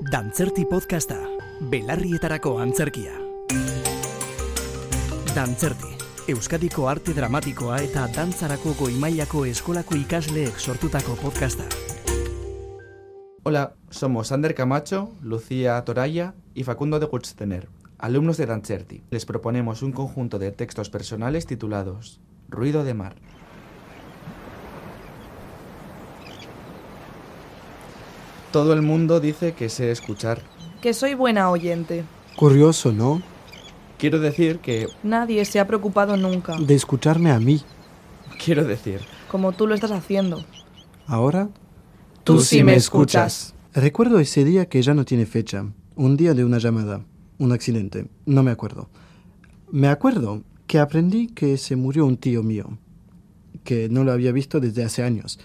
Dantzerti podcasta, belarrietarako antzerkia. Dantzerti, Euskadiko arte dramatikoa eta dantzarako goimailako eskolako ikasleek sortutako podcasta. Hola, somos Ander Camacho, Lucía Toraya y Facundo de Gutstener, alumnos de Dancerti. Les proponemos un conjunto de textos personales titulados Ruido de mar. Todo el mundo dice que sé escuchar. Que soy buena oyente. Curioso, ¿no? Quiero decir que... Nadie se ha preocupado nunca, De escucharme a mí. Quiero decir... como tú lo estás haciendo. Ahora Tú sí me escuchas. recuerdo ese día que ya no tiene fecha. Un día de una llamada. Un accidente. No me acuerdo. Me acuerdo que aprendí que se murió un tío mío. Que no lo había visto desde hace años.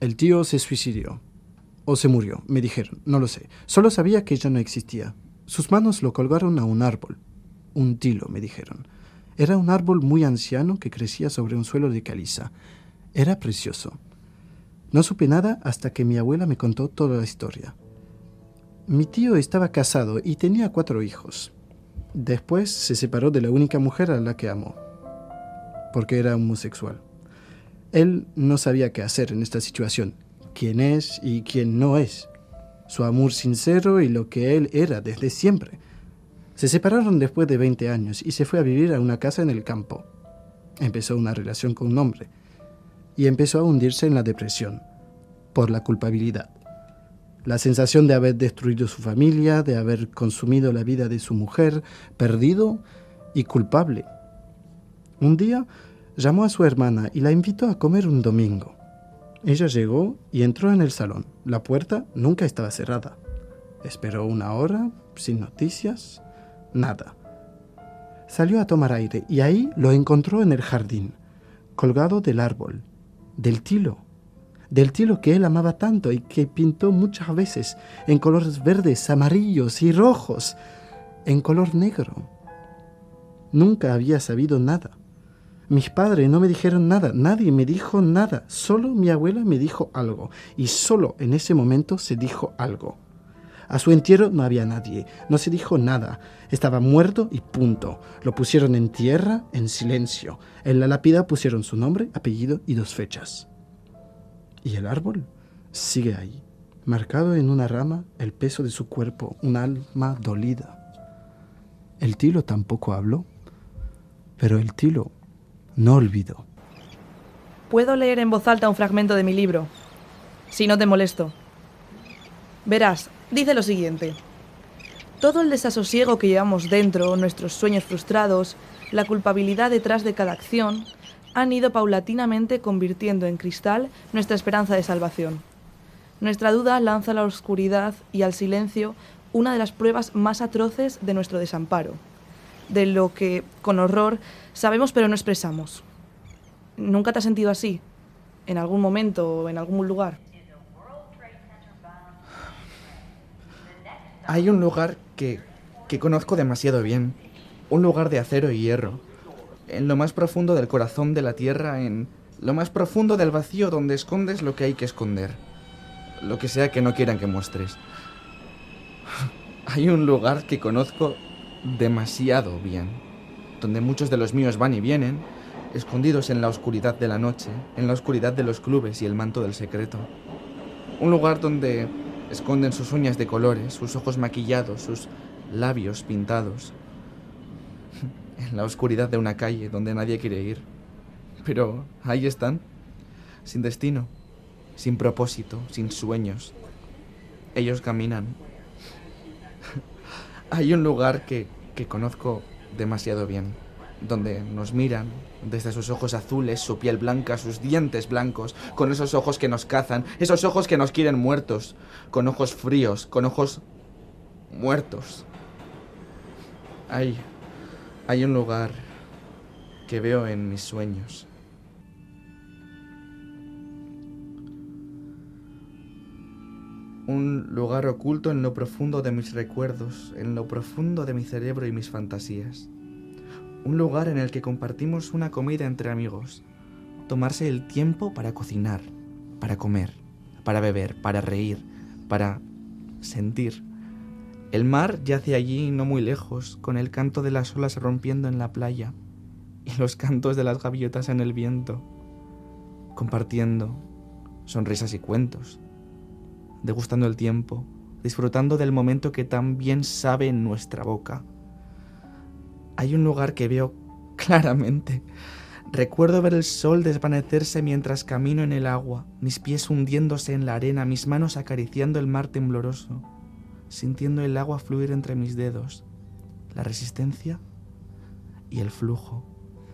El tío se suicidó. O se murió, me dijeron. No lo sé. Solo sabía que ya no existía. Sus manos lo colgaron a un árbol. Un tilo, me dijeron. Era un árbol muy anciano que crecía sobre un suelo de caliza. Era precioso. No supe nada hasta que mi abuela me contó toda la historia. Mi tío estaba casado y tenía cuatro hijos. Después se separó de la única mujer a la que amó, porque era homosexual. Él no sabía qué hacer en esta situación, quién es y quién no es, su amor sincero y lo que él era desde siempre. Se separaron después de 20 años y se fue a vivir a una casa en el campo. Empezó una relación con un hombre y empezó a hundirse en la depresión por la culpabilidad. La sensación de haber destruido su familia, de haber consumido la vida de su mujer, perdido y culpable. Un día llamó a su hermana y la invitó a comer un domingo. Ella llegó y entró en el salón. La puerta nunca estaba cerrada. Esperó una hora, sin noticias, nada. Salió a tomar aire y ahí lo encontró en el jardín, colgado del árbol, del tilo, del tilo que él amaba tanto y que pintó muchas veces en colores verdes, amarillos y rojos, en color negro. Nunca había sabido nada. Mis padres no me dijeron nada, nadie me dijo nada, solo mi abuela me dijo algo, y solo en ese momento se dijo algo. A su entierro no había nadie, no se dijo nada, estaba muerto y punto. Lo pusieron en tierra, en silencio. En la lápida pusieron su nombre, apellido y dos fechas. Y el árbol sigue ahí, marcado en una rama el peso de su cuerpo, un alma dolida. El tilo tampoco habló, pero el tilo no olvidó. Puedo leer en voz alta un fragmento de mi libro, si no te molesto. Verás, dice lo siguiente. Todo el desasosiego que llevamos dentro, nuestros sueños frustrados, la culpabilidad detrás de cada acción, han ido paulatinamente convirtiendo en cristal nuestra esperanza de salvación. Nuestra duda lanza a la oscuridad y al silencio una de las pruebas más atroces de nuestro desamparo, de lo que, con horror, sabemos pero no expresamos. ¿Nunca te has sentido así? ¿En algún momento o en algún lugar? Hay un lugar que, que conozco demasiado bien. Un lugar de acero y hierro. En lo más profundo del corazón de la tierra, en lo más profundo del vacío donde escondes lo que hay que esconder. Lo que sea que no quieran que muestres. Hay un lugar que conozco demasiado bien, donde muchos de los míos van y vienen, escondidos en la oscuridad de la noche, en la oscuridad de los clubes y el manto del secreto. Un lugar donde esconden sus uñas de colores, sus ojos maquillados, sus labios pintados. En la oscuridad de una calle donde nadie quiere ir. Pero ahí están, sin destino, sin propósito, sin sueños. Ellos caminan. Hay un lugar que, que conozco demasiado bien, donde nos miran desde sus ojos azules, su piel blanca, sus dientes blancos, con esos ojos que nos cazan, esos ojos que nos quieren muertos, con ojos fríos, con ojos muertos. Hay, hay un lugar que veo en mis sueños. Un lugar oculto en lo profundo de mis recuerdos, en lo profundo de mi cerebro y mis fantasías. Un lugar en el que compartimos una comida entre amigos. Tomarse el tiempo para cocinar, para comer, para beber, para reír, para sentir, El mar yace allí no muy lejos, con el canto de las olas rompiendo en la playa y los cantos de las gaviotas en el viento, compartiendo sonrisas y cuentos, degustando el tiempo, disfrutando del momento que tan bien sabe en nuestra boca. Hay un lugar que veo claramente. Recuerdo ver el sol desvanecerse mientras camino en el agua, mis pies hundiéndose en la arena, mis manos acariciando el mar tembloroso sintiendo el agua fluir entre mis dedos, la resistencia y el flujo,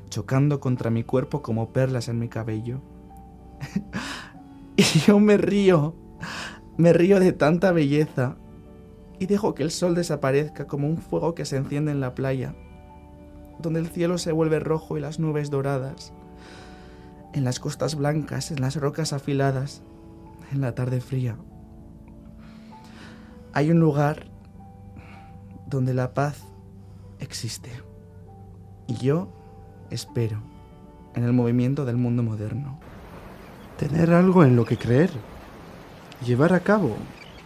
chocando contra mi cuerpo como perlas en mi cabello. y yo me río, me río de tanta belleza y dejo que el sol desaparezca como un fuego que se enciende en la playa, donde el cielo se vuelve rojo y las nubes doradas, en las costas blancas, en las rocas afiladas, en la tarde fría hay un lugar donde la paz existe. Y yo espero en el movimiento del mundo moderno. Tener algo en lo que creer. Llevar a cabo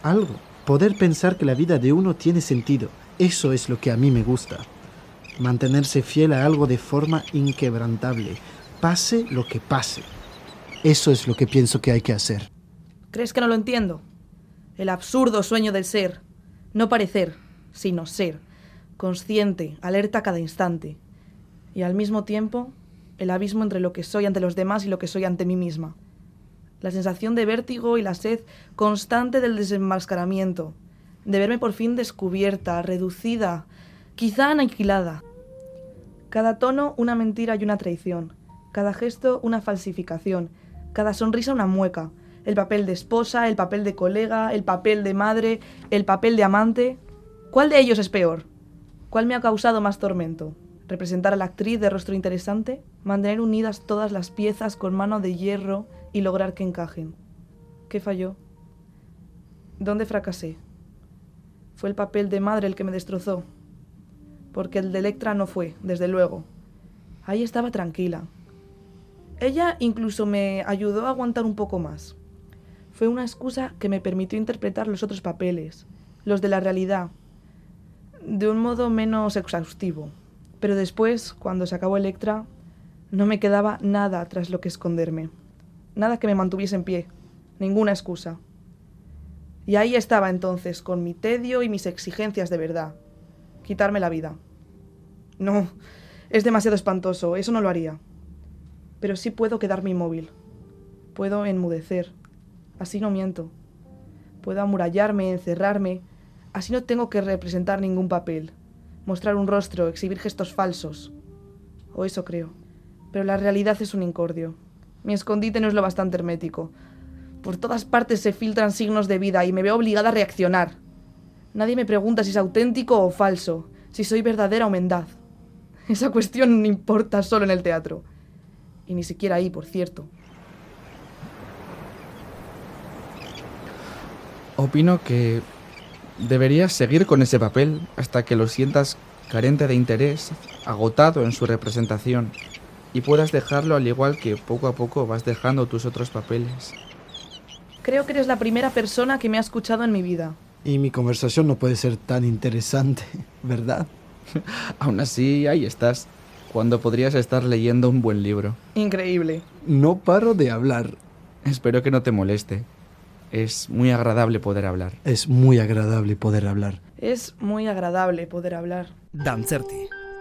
algo. Poder pensar que la vida de uno tiene sentido. Eso es lo que a mí me gusta. Mantenerse fiel a algo de forma inquebrantable. Pase lo que pase. Eso es lo que pienso que hay que hacer. ¿Crees que no lo entiendo? el absurdo sueño del ser, no parecer, sino ser, consciente, alerta cada instante, y al mismo tiempo el abismo entre lo que soy ante los demás y lo que soy ante mí misma. La sensación de vértigo y la sed constante del desenmascaramiento, de verme por fin descubierta, reducida, quizá aniquilada. Cada tono una mentira y una traición, cada gesto una falsificación, cada sonrisa una mueca, el papel de esposa, el papel de colega, el papel de madre, el papel de amante. ¿Cuál de ellos es peor? ¿Cuál me ha causado más tormento? ¿Representar a la actriz de rostro interesante? ¿Mantener unidas todas las piezas con mano de hierro y lograr que encajen? ¿Qué falló? ¿Dónde fracasé? Fue el papel de madre el que me destrozó. Porque el de Electra no fue, desde luego. Ahí estaba tranquila. Ella incluso me ayudó a aguantar un poco más fue una excusa que me permitió interpretar los otros papeles, los de la realidad, de un modo menos exhaustivo. Pero después, cuando se acabó Electra, no me quedaba nada tras lo que esconderme, nada que me mantuviese en pie, ninguna excusa. Y ahí estaba entonces, con mi tedio y mis exigencias de verdad, quitarme la vida. No, es demasiado espantoso, eso no lo haría. Pero sí puedo quedarme inmóvil, puedo enmudecer, Así no miento. Puedo amurallarme, encerrarme. Así no tengo que representar ningún papel, mostrar un rostro, exhibir gestos falsos. O eso creo. Pero la realidad es un incordio. Mi escondite no es lo bastante hermético. Por todas partes se filtran signos de vida y me veo obligada a reaccionar. Nadie me pregunta si es auténtico o falso, si soy verdadera o mendaz. Esa cuestión no importa solo en el teatro. Y ni siquiera ahí, por cierto. Opino que deberías seguir con ese papel hasta que lo sientas carente de interés, agotado en su representación, y puedas dejarlo al igual que poco a poco vas dejando tus otros papeles. Creo que eres la primera persona que me ha escuchado en mi vida. Y mi conversación no puede ser tan interesante, ¿verdad? Aún así, ahí estás, cuando podrías estar leyendo un buen libro. Increíble. No paro de hablar. Espero que no te moleste. Es muy agradable poder hablar. Es muy agradable poder hablar. Es muy agradable poder hablar. Dantzerti.